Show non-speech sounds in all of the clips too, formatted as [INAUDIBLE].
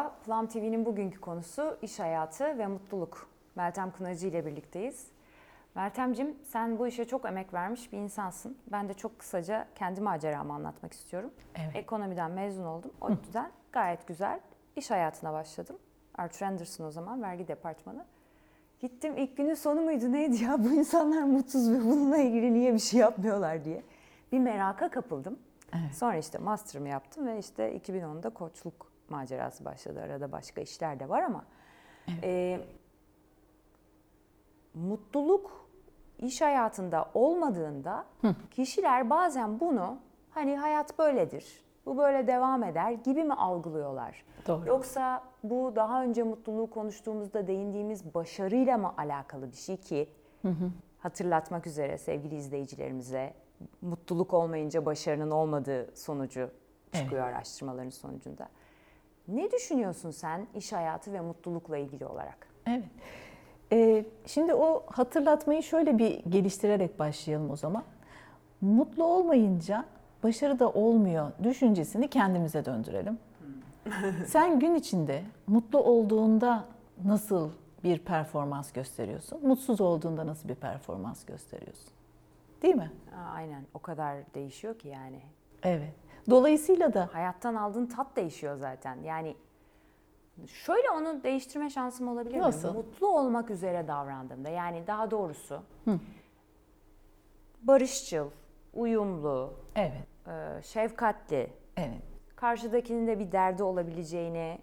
Merhaba, Plum TV'nin bugünkü konusu iş hayatı ve mutluluk. Meltem Kınacı ile birlikteyiz. Meltemcim sen bu işe çok emek vermiş bir insansın. Ben de çok kısaca kendi maceramı anlatmak istiyorum. Evet. Ekonomiden mezun oldum. O yüzden gayet güzel iş hayatına başladım. Arthur Anderson o zaman vergi departmanı. Gittim ilk günün sonu muydu neydi ya bu insanlar mutsuz ve bununla ilgili niye bir şey yapmıyorlar diye. Bir meraka kapıldım. Evet. Sonra işte master'ımı yaptım ve işte 2010'da koçluk macerası başladı. Arada başka işler de var ama e, mutluluk iş hayatında olmadığında kişiler bazen bunu hani hayat böyledir, bu böyle devam eder gibi mi algılıyorlar? Doğru. Yoksa bu daha önce mutluluğu konuştuğumuzda değindiğimiz başarıyla mı alakalı bir şey ki hatırlatmak üzere sevgili izleyicilerimize mutluluk olmayınca başarının olmadığı sonucu çıkıyor araştırmaların sonucunda. Ne düşünüyorsun sen iş hayatı ve mutlulukla ilgili olarak? Evet. Ee, şimdi o hatırlatmayı şöyle bir geliştirerek başlayalım o zaman. Mutlu olmayınca başarı da olmuyor düşüncesini kendimize döndürelim. [LAUGHS] Sen gün içinde mutlu olduğunda nasıl bir performans gösteriyorsun? Mutsuz olduğunda nasıl bir performans gösteriyorsun? Değil mi? Aynen o kadar değişiyor ki yani. Evet. Dolayısıyla da Hayattan aldığın tat değişiyor zaten. Yani şöyle onu değiştirme şansım olabilir mi? Nasıl? Mutlu olmak üzere davrandığımda yani daha doğrusu barışçıl, uyumlu, evet, e, şefkatli, evet. karşıdakinin de bir derdi olabileceğini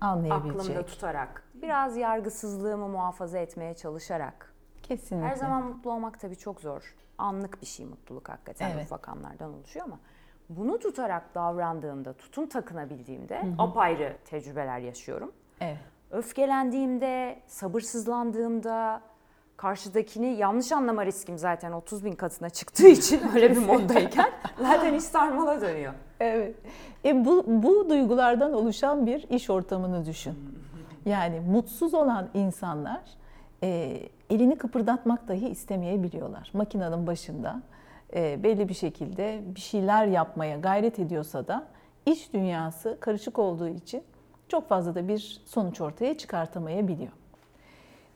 Anlayabilecek. aklımda tutarak, biraz yargısızlığımı muhafaza etmeye çalışarak. Kesinlikle. Her zaman mutlu olmak tabii çok zor. Anlık bir şey mutluluk hakikaten Evet. ufak anlardan oluşuyor ama bunu tutarak davrandığımda, tutum takınabildiğimde apayrı tecrübeler yaşıyorum. Evet. Öfkelendiğimde, sabırsızlandığımda, karşıdakini yanlış anlama riskim zaten 30 bin katına çıktığı için [LAUGHS] öyle bir moddayken zaten iş sarmala dönüyor. Evet. E bu, bu duygulardan oluşan bir iş ortamını düşün. Yani mutsuz olan insanlar e, elini kıpırdatmak dahi istemeyebiliyorlar. Makinenin başında e, belli bir şekilde bir şeyler yapmaya gayret ediyorsa da iç dünyası karışık olduğu için çok fazla da bir sonuç ortaya çıkartamayabiliyor.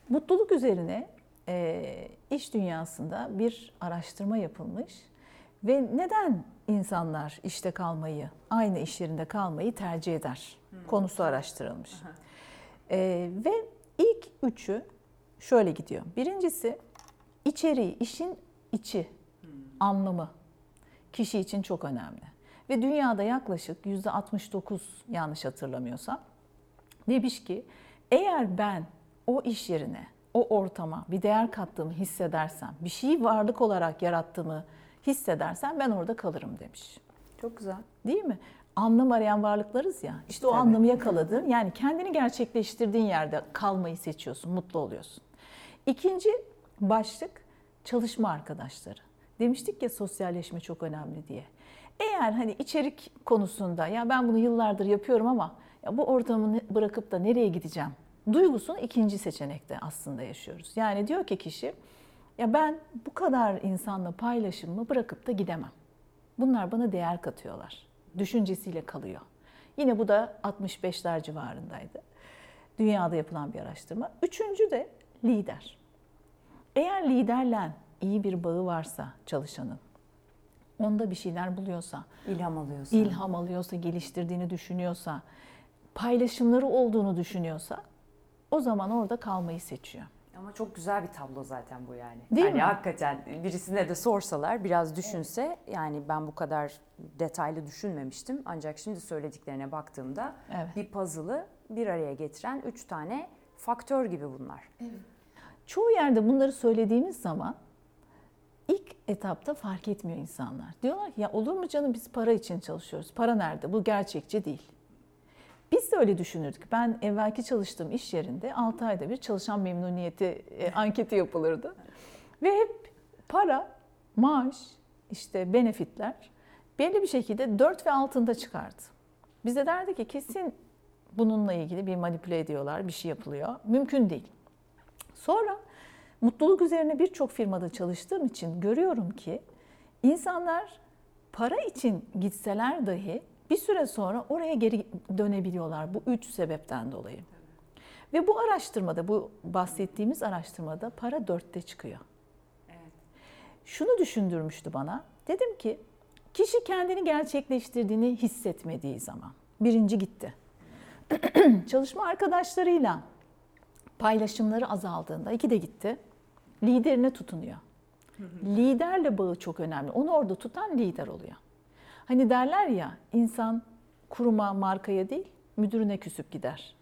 Mutluluk üzerine e, iş dünyasında bir araştırma yapılmış ve neden insanlar işte kalmayı, aynı iş yerinde kalmayı tercih eder konusu araştırılmış. E, ve ilk üçü şöyle gidiyor. Birincisi içeriği, işin içi, anlamı kişi için çok önemli. Ve dünyada yaklaşık %69 yanlış hatırlamıyorsam demiş ki eğer ben o iş yerine, o ortama bir değer kattığımı hissedersem, bir şeyi varlık olarak yarattığımı hissedersem ben orada kalırım demiş. Çok güzel. Değil mi? Anlam arayan varlıklarız ya. İşte o Tabii. anlamı yakaladın. Yani kendini gerçekleştirdiğin yerde kalmayı seçiyorsun, mutlu oluyorsun. İkinci başlık çalışma arkadaşları. Demiştik ya sosyalleşme çok önemli diye. Eğer hani içerik konusunda ya ben bunu yıllardır yapıyorum ama ya bu ortamı bırakıp da nereye gideceğim? Duygusunu ikinci seçenekte aslında yaşıyoruz. Yani diyor ki kişi ya ben bu kadar insanla paylaşımımı bırakıp da gidemem. Bunlar bana değer katıyorlar. Düşüncesiyle kalıyor. Yine bu da 65'ler civarındaydı. Dünyada yapılan bir araştırma. Üçüncü de lider. Eğer liderle iyi bir bağı varsa çalışanın, onda bir şeyler buluyorsa, İlham alıyorsun. ilham alıyorsa, geliştirdiğini düşünüyorsa, paylaşımları olduğunu düşünüyorsa o zaman orada kalmayı seçiyor. Ama çok güzel bir tablo zaten bu yani. Değil hani mi? hakikaten birisine de sorsalar biraz düşünse yani ben bu kadar detaylı düşünmemiştim. Ancak şimdi söylediklerine baktığımda Evet. bir puzzle'ı bir araya getiren üç tane faktör gibi bunlar. Çoğu yerde bunları söylediğimiz zaman ilk etapta fark etmiyor insanlar. Diyorlar ki ya olur mu canım biz para için çalışıyoruz. Para nerede? Bu gerçekçi değil. Biz de öyle düşünürdük. Ben evvelki çalıştığım iş yerinde 6 ayda bir çalışan memnuniyeti e, [LAUGHS] anketi yapılırdı. Ve hep para, maaş, işte benefitler belli bir şekilde 4 ve altında çıkardı. Bize derdi ki kesin bununla ilgili bir manipüle ediyorlar, bir şey yapılıyor. Mümkün değil. Sonra mutluluk üzerine birçok firmada çalıştığım için görüyorum ki insanlar para için gitseler dahi bir süre sonra oraya geri dönebiliyorlar bu üç sebepten dolayı. Ve bu araştırmada, bu bahsettiğimiz araştırmada para dörtte çıkıyor. Şunu düşündürmüştü bana. Dedim ki kişi kendini gerçekleştirdiğini hissetmediği zaman birinci gitti. [CLEARS THROAT] Çalışma arkadaşlarıyla paylaşımları azaldığında iki de gitti. Liderine tutunuyor. Liderle bağı çok önemli. Onu orada tutan lider oluyor. Hani derler ya insan kuruma, markaya değil müdürüne küsüp gider.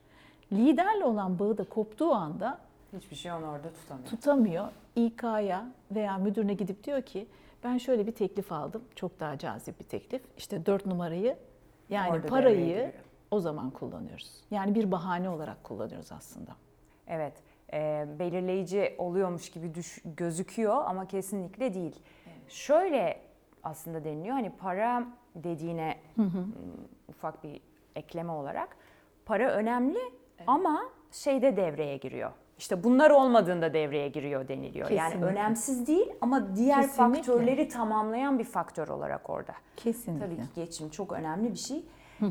Liderle olan bağı da koptuğu anda Hiçbir şey onu orada tutamıyor. tutamıyor. İK'ya veya müdürüne gidip diyor ki ben şöyle bir teklif aldım. Çok daha cazip bir teklif. İşte dört numarayı yani Orada parayı o zaman kullanıyoruz. Yani bir bahane olarak kullanıyoruz aslında. Evet, e, belirleyici oluyormuş gibi düş, gözüküyor ama kesinlikle değil. Şöyle aslında deniliyor hani para dediğine m, ufak bir ekleme olarak para önemli ama şeyde devreye giriyor. İşte bunlar olmadığında devreye giriyor deniliyor. Yani Kesinlikle. önemsiz değil ama diğer Kesinlikle. faktörleri tamamlayan bir faktör olarak orada. Kesinlikle. Tabii ki geçim çok önemli bir şey.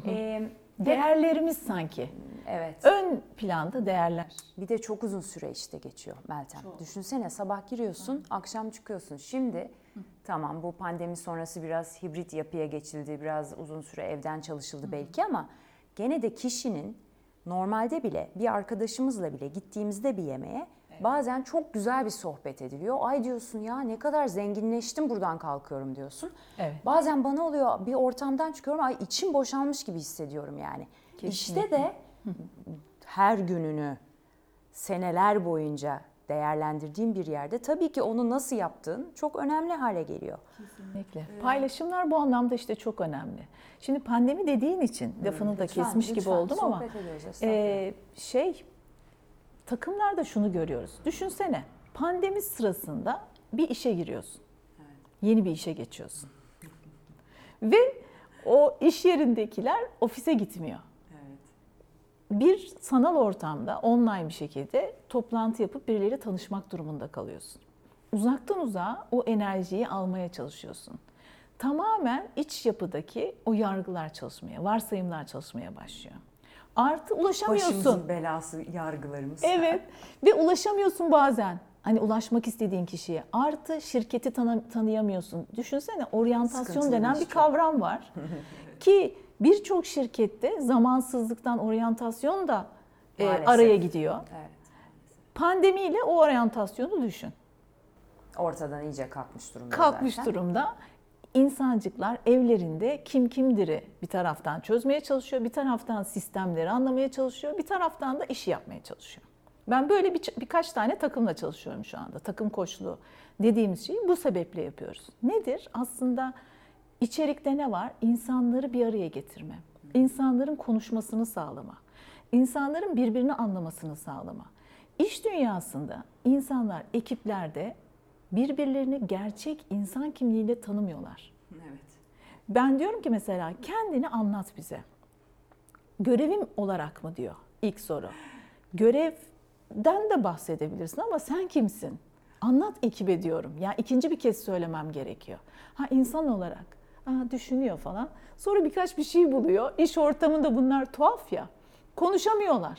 E, Değerlerimiz sanki. evet. Ön planda değerler. Bir de çok uzun süre işte geçiyor Meltem. Düşünsene sabah giriyorsun, akşam çıkıyorsun. Şimdi tamam bu pandemi sonrası biraz hibrit yapıya geçildi, biraz uzun süre evden çalışıldı belki ama gene de kişinin normalde bile bir arkadaşımızla bile gittiğimizde bir yemeğe bazen çok güzel bir sohbet ediliyor. Ay diyorsun ya ne kadar zenginleştim buradan kalkıyorum diyorsun. Evet. Bazen bana oluyor bir ortamdan çıkıyorum ay içim boşalmış gibi hissediyorum yani. İşte Kesinlikle. de her gününü seneler boyunca değerlendirdiğin bir yerde tabii ki onu nasıl yaptığın çok önemli hale geliyor. Kesinlikle. Paylaşımlar bu anlamda işte çok önemli. Şimdi pandemi dediğin için lafını da Lütfen, kesmiş gibi lütfen. oldum ama ediyoruz, e, şey takımlarda şunu görüyoruz. Düşünsene pandemi sırasında bir işe giriyorsun. Yeni bir işe geçiyorsun. Ve o iş yerindekiler ofise gitmiyor. Bir sanal ortamda online bir şekilde toplantı yapıp birileriyle tanışmak durumunda kalıyorsun. Uzaktan uzağa o enerjiyi almaya çalışıyorsun. Tamamen iç yapıdaki o yargılar çalışmaya, varsayımlar çalışmaya başlıyor. Artı ulaşamıyorsun. Başımızın belası yargılarımız. Evet ve ulaşamıyorsun bazen. Hani ulaşmak istediğin kişiye. Artı şirketi tanı- tanıyamıyorsun. Düşünsene oryantasyon denen bir kavram var. [LAUGHS] Ki birçok şirkette zamansızlıktan oryantasyon da e, araya gidiyor. Evet. Pandemiyle o oryantasyonu düşün. Ortadan iyice kalkmış durumda Kalkmış zaten. durumda. İnsancıklar evlerinde kim kimdir'i bir taraftan çözmeye çalışıyor, bir taraftan sistemleri anlamaya çalışıyor, bir taraftan da işi yapmaya çalışıyor. Ben böyle bir, birkaç tane takımla çalışıyorum şu anda. Takım koçluğu dediğimiz şeyi bu sebeple yapıyoruz. Nedir? Aslında içerikte ne var? İnsanları bir araya getirme. İnsanların konuşmasını sağlama. İnsanların birbirini anlamasını sağlama. İş dünyasında insanlar ekiplerde birbirlerini gerçek insan kimliğiyle tanımıyorlar. Evet. Ben diyorum ki mesela kendini anlat bize. Görevim olarak mı diyor ilk soru. Görevden de bahsedebilirsin ama sen kimsin? Anlat ekibe diyorum. Ya ikinci bir kez söylemem gerekiyor. Ha insan olarak. Aa, düşünüyor falan. Sonra birkaç bir şey buluyor. İş ortamında bunlar tuhaf ya. Konuşamıyorlar.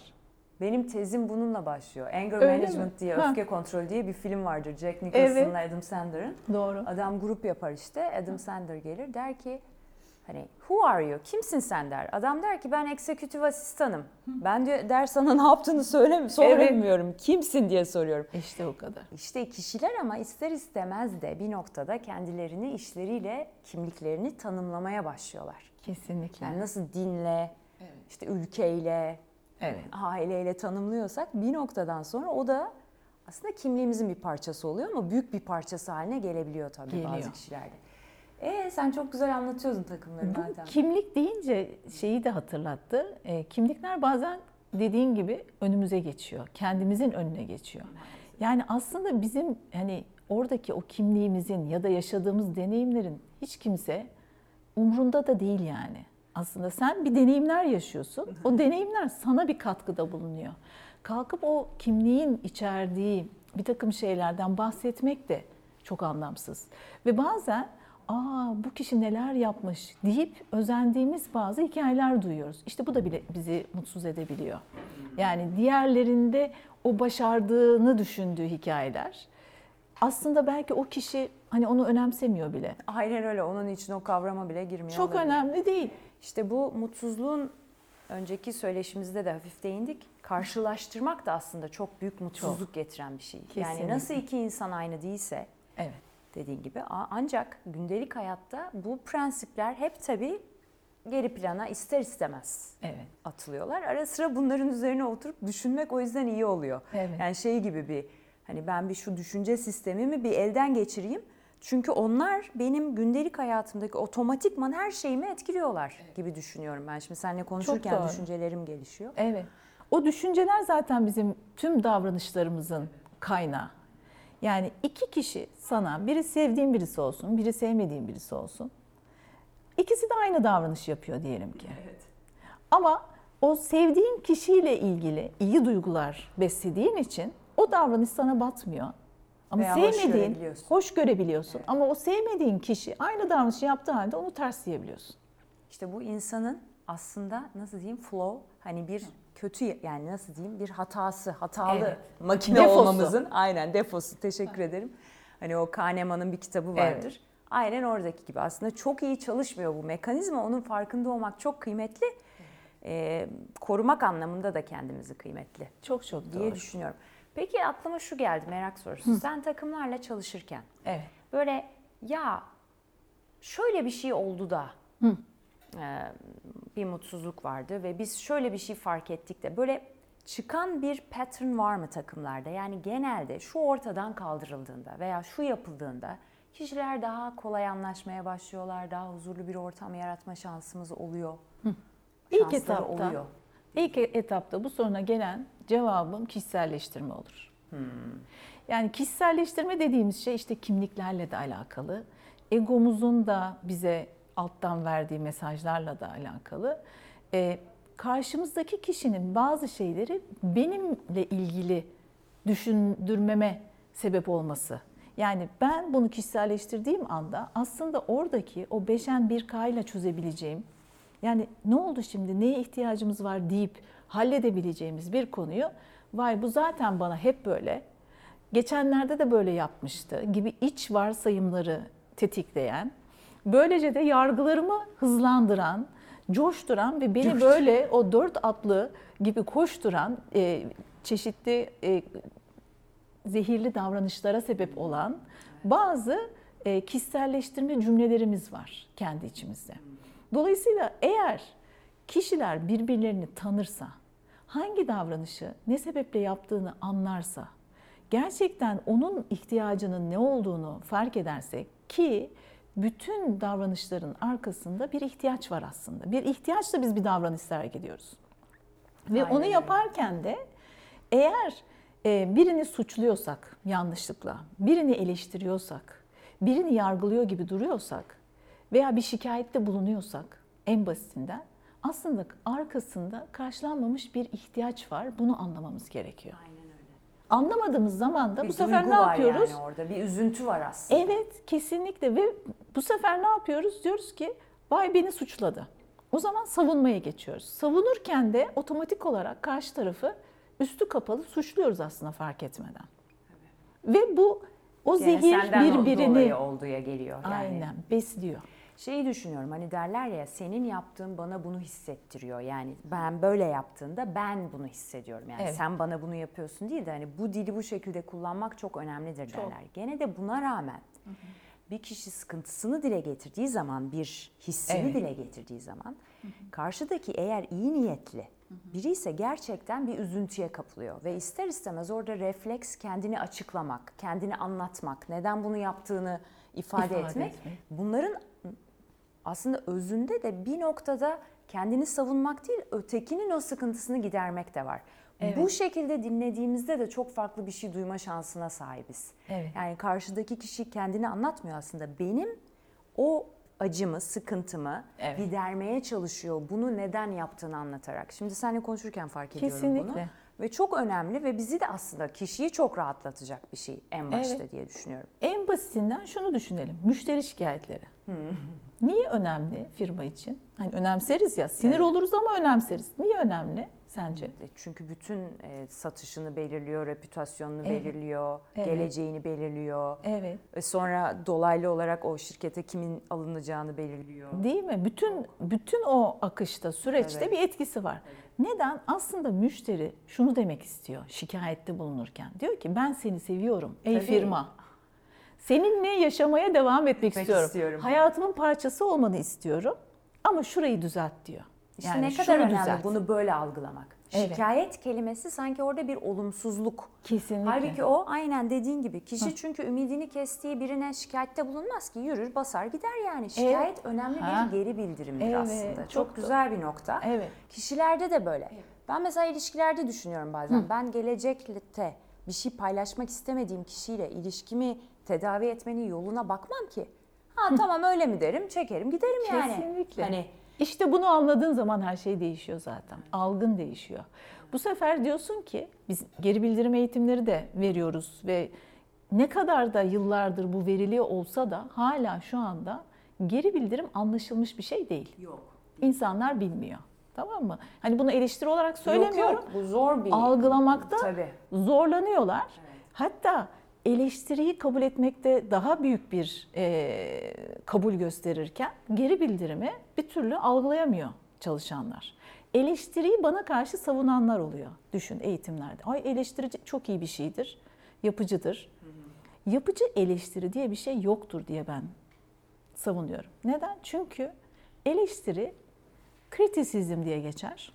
Benim tezim bununla başlıyor. Anger Öyle Management mi? diye, Ha. öfke kontrolü diye bir film vardır. Jack Nicholson'la Evet. Adam Sandler'ın. Doğru. Adam grup yapar işte. Adam Sandler gelir der ki hani who are you? Kimsin sen der. Adam der ki ben eksekutif asistanım. Ben de der sana [LAUGHS] ne yaptığını söyle sormuyorum. Kimsin diye soruyorum. İşte o kadar. İşte kişiler ama ister istemez de bir noktada kendilerini işleriyle kimliklerini tanımlamaya başlıyorlar. Kesinlikle. Yani nasıl dinle, işte ülkeyle, Evet. aileyle tanımlıyorsak bir noktadan sonra o da aslında kimliğimizin bir parçası oluyor ama büyük bir parçası haline gelebiliyor tabii Geliyor. bazı kişilerde. E sen çok güzel anlatıyordun takımları Bu kimlik deyince şeyi de hatırlattı. E, kimlikler bazen dediğin gibi önümüze geçiyor. Kendimizin önüne geçiyor. Yani aslında bizim hani oradaki o kimliğimizin ya da yaşadığımız deneyimlerin hiç kimse umrunda da değil yani. Aslında sen bir deneyimler yaşıyorsun. O deneyimler sana bir katkıda bulunuyor. Kalkıp o kimliğin içerdiği bir takım şeylerden bahsetmek de çok anlamsız. Ve bazen aa bu kişi neler yapmış deyip özendiğimiz bazı hikayeler duyuyoruz. İşte bu da bile bizi mutsuz edebiliyor. Yani diğerlerinde o başardığını düşündüğü hikayeler. Aslında belki o kişi hani onu önemsemiyor bile. Aynen öyle. Onun için o kavrama bile girmiyor. Çok olabilir. önemli değil. İşte bu mutsuzluğun önceki söyleşimizde de hafif değindik. Karşılaştırmak da aslında çok büyük mutsuzluk getiren bir şey. Kesinlikle. Yani nasıl iki insan aynı değilse Evet. dediğin gibi ancak gündelik hayatta bu prensipler hep tabii geri plana ister istemez Evet. atılıyorlar. Ara sıra bunların üzerine oturup düşünmek o yüzden iyi oluyor. Evet. Yani şey gibi bir hani ben bir şu düşünce sistemimi bir elden geçireyim. Çünkü onlar benim gündelik hayatımdaki otomatikman her şeyimi etkiliyorlar gibi düşünüyorum ben. Şimdi seninle konuşurken düşüncelerim gelişiyor. Evet. O düşünceler zaten bizim tüm davranışlarımızın kaynağı. Yani iki kişi sana, biri sevdiğin birisi olsun, biri sevmediğin birisi olsun. İkisi de aynı davranış yapıyor diyelim ki. Ama o sevdiğin kişiyle ilgili iyi duygular beslediğin için o davranış sana batmıyor. Ama Veya hoş sevmediğin, görebiliyorsun. hoş görebiliyorsun. Ama o sevmediğin kişi aynı davranışı yaptığı halde onu tersleyebiliyorsun. İşte bu insanın aslında nasıl diyeyim flow hani bir kötü yani nasıl diyeyim bir hatası, hatalı Evet. makine Defosu. olmamızın aynen defosu. Teşekkür ederim. Hani o Kahneman'ın bir kitabı vardır. Evet. Aynen oradaki gibi aslında çok iyi çalışmıyor bu mekanizma. Onun farkında olmak çok kıymetli. Ee, korumak anlamında da kendimizi kıymetli Çok çok diye doğru. düşünüyorum. Peki aklıma şu geldi merak sorusu. Sen takımlarla çalışırken Evet. böyle ya şöyle bir şey oldu da e, bir mutsuzluk vardı ve biz şöyle bir şey fark ettik de böyle çıkan bir pattern var mı takımlarda? Yani genelde şu ortadan kaldırıldığında veya şu yapıldığında kişiler daha kolay anlaşmaya başlıyorlar, daha huzurlu bir ortam yaratma şansımız oluyor. İlk Şansları etapta, oluyor. İlk etapta bu soruna gelen cevabım kişiselleştirme olur. Yani kişiselleştirme dediğimiz şey işte kimliklerle de alakalı. Egomuzun da bize alttan verdiği mesajlarla da alakalı. Ee, karşımızdaki kişinin bazı şeyleri benimle ilgili düşündürmeme sebep olması. Yani ben bunu kişiselleştirdiğim anda aslında oradaki o beşen bir K ile çözebileceğim yani ne oldu şimdi, neye ihtiyacımız var deyip halledebileceğimiz bir konuyu vay bu zaten bana hep böyle, geçenlerde de böyle yapmıştı gibi iç varsayımları tetikleyen, böylece de yargılarımı hızlandıran, coşturan ve beni böyle o dört atlı gibi koşturan e, çeşitli e, zehirli davranışlara sebep olan bazı e, kişiselleştirme cümlelerimiz var kendi içimizde. Dolayısıyla eğer kişiler birbirlerini tanırsa, hangi davranışı ne sebeple yaptığını anlarsa, gerçekten onun ihtiyacının ne olduğunu fark edersek ki bütün davranışların arkasında bir ihtiyaç var aslında. Bir ihtiyaçla biz bir davranış sergiliyoruz. Ve Aynen onu yaparken de eğer e, birini suçluyorsak yanlışlıkla, birini eleştiriyorsak, birini yargılıyor gibi duruyorsak veya bir şikayette bulunuyorsak en basitinden aslında arkasında karşılanmamış bir ihtiyaç var. Bunu anlamamız gerekiyor. Aynen öyle. Anlamadığımız zaman da Bir bu sefer ne yapıyoruz? Yani orada bir üzüntü var aslında. Evet, kesinlikle ve bu sefer ne yapıyoruz? Diyoruz ki vay beni suçladı. O zaman savunmaya geçiyoruz. Savunurken de otomatik olarak karşı tarafı üstü kapalı suçluyoruz aslında fark etmeden. Ve bu o Gene zehir birbirini olduğuya geliyor. Yani aynen besliyor. Şeyi düşünüyorum hani derler ya senin yaptığın bana bunu hissettiriyor. Yani ben böyle yaptığında ben bunu hissediyorum. Yani Evet. sen bana bunu yapıyorsun değil de hani bu dili bu şekilde kullanmak çok önemlidir Çok. derler. Gene de buna rağmen bir kişi sıkıntısını dile getirdiği zaman, bir hissini Evet. dile getirdiği zaman karşıdaki eğer iyi niyetli biri ise gerçekten bir üzüntüye kapılıyor ve ister istemez orada refleks kendini açıklamak, kendini anlatmak, neden bunu yaptığını ifade, İfade etmek. etmek. Bunların aslında özünde de bir noktada kendini savunmak değil, ötekinin o sıkıntısını gidermek de var. Evet. Bu şekilde dinlediğimizde de çok farklı bir şey duyma şansına sahibiz. Evet. Yani karşıdaki kişi kendini anlatmıyor aslında. Benim o acımı, sıkıntımı Evet. gidermeye çalışıyor. Bunu neden yaptığını anlatarak. Şimdi seninle konuşurken fark ediyorum bunu. Kesinlikle. Ve çok önemli ve bizi de aslında kişiyi çok rahatlatacak bir şey en başta Evet. diye düşünüyorum. En basitinden şunu düşünelim. Müşteri şikayetleri. Niye önemli firma için? Hani önemseriz ya, sinir Evet. oluruz ama önemseriz. Niye önemli sence? E, Çünkü bütün e, satışını belirliyor, reputasyonunu Evet. belirliyor, Evet. geleceğini belirliyor. Evet. Ve sonra dolaylı olarak o şirkete kimin alınacağını belirliyor. Değil mi? Bütün bütün o akışta, süreçte Evet. bir etkisi var. Neden? Aslında müşteri şunu demek istiyor şikayette bulunurken. Diyor ki ben seni seviyorum ey Tabii. firma. Seninle yaşamaya devam etmek Etmek istiyorum. istiyorum. Hayatımın parçası olmanı istiyorum. Ama şurayı düzelt diyor. İşte ne şunu kadar önemli düzelt. bunu böyle algılamak. Evet. Şikayet kelimesi sanki orada bir olumsuzluk. Kesinlikle. Halbuki o aynen dediğin gibi kişi çünkü ümidini kestiği birine şikayette bulunmaz ki yürür basar gider yani. Şikayet önemli Ha. bir geri bildirimdir Evet, aslında. Çok, çok güzel bir nokta. Evet. Kişilerde de böyle. Ben mesela ilişkilerde düşünüyorum bazen. Ben gelecekte bir şey paylaşmak istemediğim kişiyle ilişkimi tedavi etmenin yoluna bakmam ki. Ha tamam öyle mi derim, çekerim giderim yani. Kesinlikle. Hani İşte bunu anladığın zaman her şey değişiyor zaten. Algın değişiyor. Bu sefer diyorsun ki biz geri bildirim eğitimleri de veriyoruz ve ne kadar da yıllardır bu veriliyor olsa da hala şu anda geri bildirim anlaşılmış bir şey değil. yok. İnsanlar bilmiyor. Tamam mı? Hani bunu eleştiri olarak söylemiyorum. Yok, yok, bu zor bir Algılamakta Tabii. zorlanıyorlar. Hatta eleştiriyi kabul etmekte daha büyük bir e, kabul gösterirken geri bildirimi bir türlü algılayamıyor çalışanlar. Eleştiriyi bana karşı savunanlar oluyor. Düşün eğitimlerde. Ay eleştiri çok iyi bir şeydir, yapıcıdır. Yapıcı eleştiri diye bir şey yoktur diye ben savunuyorum. Neden? Çünkü eleştiri kritisizm diye geçer.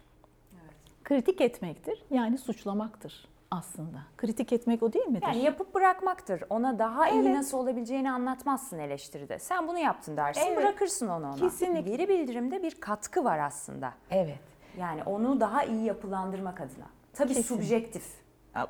Kritik etmektir yani suçlamaktır aslında. Kritik etmek o değil midir? Yani yapıp bırakmaktır. Ona daha iyi Evet. nasıl olabileceğini anlatmazsın eleştiride. Sen bunu yaptın dersin, Evet. bırakırsın onu ona. Kesinlikle. Geri bildirimde bir katkı var aslında. Evet. Yani onu daha iyi yapılandırmak adına. Tabii Kesin. subjektif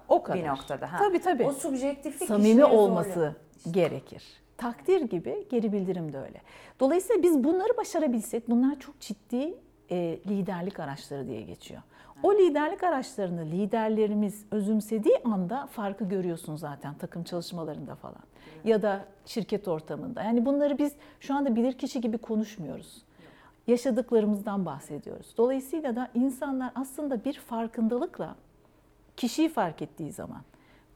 O kadar. bir noktada. Ha. Tabii tabii. O subjektiflik Samimi olması zorluyor. gerekir. Takdir gibi geri bildirim de öyle. Dolayısıyla biz bunları başarabilsek bunlar çok ciddi e, liderlik araçları diye geçiyor. O liderlik araçlarını liderlerimiz özümsediği anda farkı görüyorsun zaten takım çalışmalarında falan. Ya da şirket ortamında. Yani bunları biz şu anda bilirkişi gibi konuşmuyoruz. Yaşadıklarımızdan bahsediyoruz. Dolayısıyla da insanlar aslında bir farkındalıkla kişiyi fark ettiği zaman,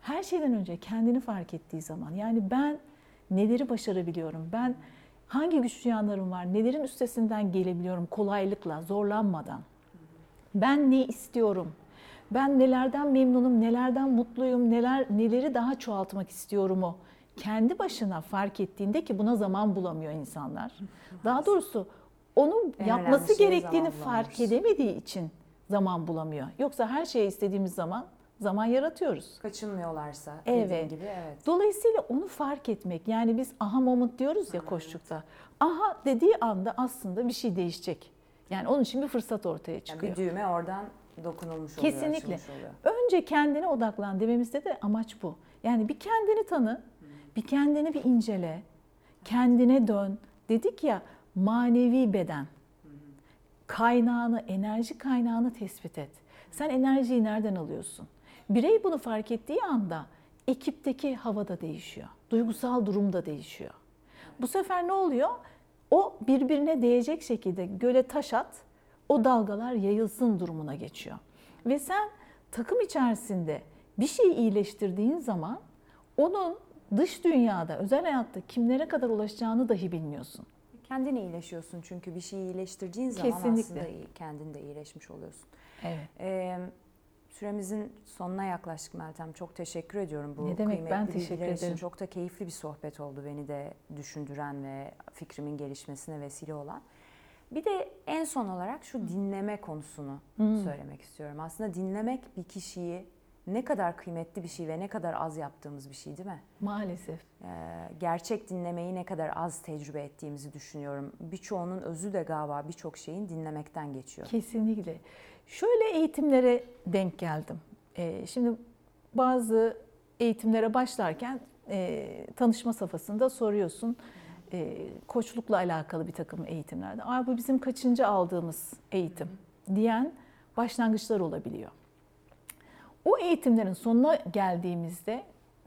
her şeyden önce kendini fark ettiği zaman, yani ben neleri başarabiliyorum, ben hangi güçlü yanlarım var, nelerin üstesinden gelebiliyorum kolaylıkla, zorlanmadan, ben ne istiyorum, ben nelerden memnunum, nelerden mutluyum, neler neleri daha çoğaltmak istiyorumu kendi başına fark ettiğinde ki buna zaman bulamıyor insanlar. Daha doğrusu onun yapması gerektiğini fark edemediği için zaman bulamıyor. Yoksa her şeyi istediğimiz zaman zaman yaratıyoruz. Kaçınmıyorlarsa Evet. gibi evet. Dolayısıyla onu fark etmek yani biz aha moment diyoruz ya koştukta. Aha dediği anda aslında bir şey değişecek. Yani onun için bir fırsat ortaya Yani çıkıyor. bir düğme oradan dokunulmuş oluyor, Kesinlikle. oluyor. Önce kendine odaklan dememizde de amaç bu. Yani bir kendini tanı, bir kendini bir incele, kendine dön. Dedik ya manevi beden. Kaynağını, enerji kaynağını tespit et. Sen enerjiyi nereden alıyorsun? Birey bunu fark ettiği anda ekipteki hava da değişiyor. Duygusal durum da değişiyor. Bu sefer ne oluyor? O birbirine değecek şekilde göle taş at, o dalgalar yayılsın durumuna geçiyor. Ve sen takım içerisinde bir şeyi iyileştirdiğin zaman onun dış dünyada, özel hayatta kimlere kadar ulaşacağını dahi bilmiyorsun. Kendin iyileşiyorsun çünkü bir şeyi iyileştirdiğin zaman Kesinlikle. aslında kendin de iyileşmiş oluyorsun. Evet. Ee, süremizin sonuna yaklaştık Meltem. Çok teşekkür ediyorum bu Ne demek, kıymetli ben teşekkür bilgiler için. ederim. Çok da keyifli bir sohbet oldu beni de düşündüren ve fikrimin gelişmesine vesile olan. Bir de en son olarak şu dinleme konusunu söylemek istiyorum. Aslında dinlemek bir kişiyi ne kadar kıymetli bir şey ve ne kadar az yaptığımız bir şey değil mi? Maalesef. Ee, gerçek dinlemeyi ne kadar az tecrübe ettiğimizi düşünüyorum. Birçoğunun özü de galiba birçok şeyin dinlemekten geçiyor. Kesinlikle. Şöyle eğitimlere denk geldim. Ee, şimdi bazı eğitimlere başlarken e, tanışma safhasında soruyorsun. E, koçlukla alakalı bir takım eğitimlerde. Aa, bu bizim kaçıncı aldığımız eğitim diyen başlangıçlar olabiliyor. O eğitimlerin sonuna geldiğimizde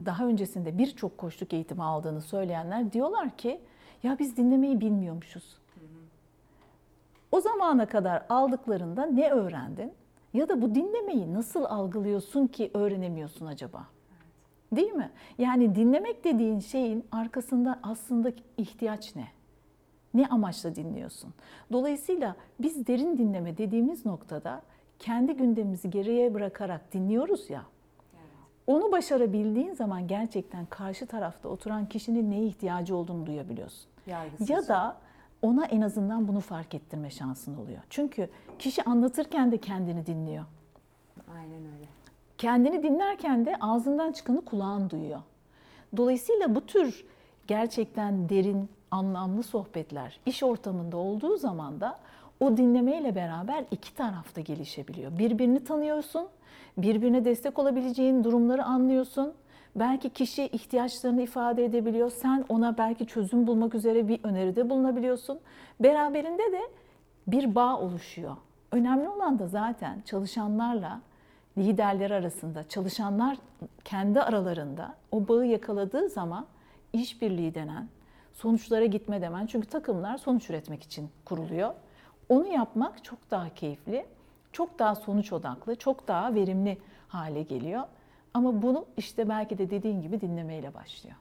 daha öncesinde birçok koçluk eğitimi aldığını söyleyenler diyorlar ki ya biz dinlemeyi bilmiyormuşuz. O zamana kadar aldıklarında ne öğrendin? Ya da bu dinlemeyi nasıl algılıyorsun ki öğrenemiyorsun acaba? Değil mi? Yani dinlemek dediğin şeyin arkasında aslında ihtiyaç ne? Ne amaçla dinliyorsun? Dolayısıyla biz derin dinleme dediğimiz noktada kendi gündemimizi geriye bırakarak dinliyoruz ya. Onu başarabildiğin zaman gerçekten karşı tarafta oturan kişinin neye ihtiyacı olduğunu duyabiliyorsun. Yargısız. Ya da ona en azından bunu fark ettirme şansın oluyor. Çünkü kişi anlatırken de kendini dinliyor. Aynen öyle. Kendini dinlerken de ağzından çıkanı kulağın duyuyor. Dolayısıyla bu tür gerçekten derin, anlamlı sohbetler iş ortamında olduğu zaman da o dinlemeyle beraber iki tarafta gelişebiliyor. Birbirini tanıyorsun, birbirine destek olabileceğin durumları anlıyorsun. Belki kişi ihtiyaçlarını ifade edebiliyor. Sen ona belki çözüm bulmak üzere bir öneride bulunabiliyorsun. Beraberinde de bir bağ oluşuyor. Önemli olan da zaten çalışanlarla liderler arasında, çalışanlar kendi aralarında o bağı yakaladığı zaman işbirliği denen, sonuçlara gitme demen. Çünkü takımlar sonuç üretmek için kuruluyor. Onu yapmak çok daha keyifli, çok daha sonuç odaklı, çok daha verimli hale geliyor. Ama bunu işte belki de dediğin gibi dinlemeyle başlıyor.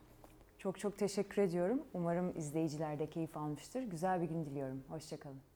Çok çok teşekkür ediyorum. Umarım izleyiciler de keyif almıştır. Güzel bir gün diliyorum. Hoşçakalın.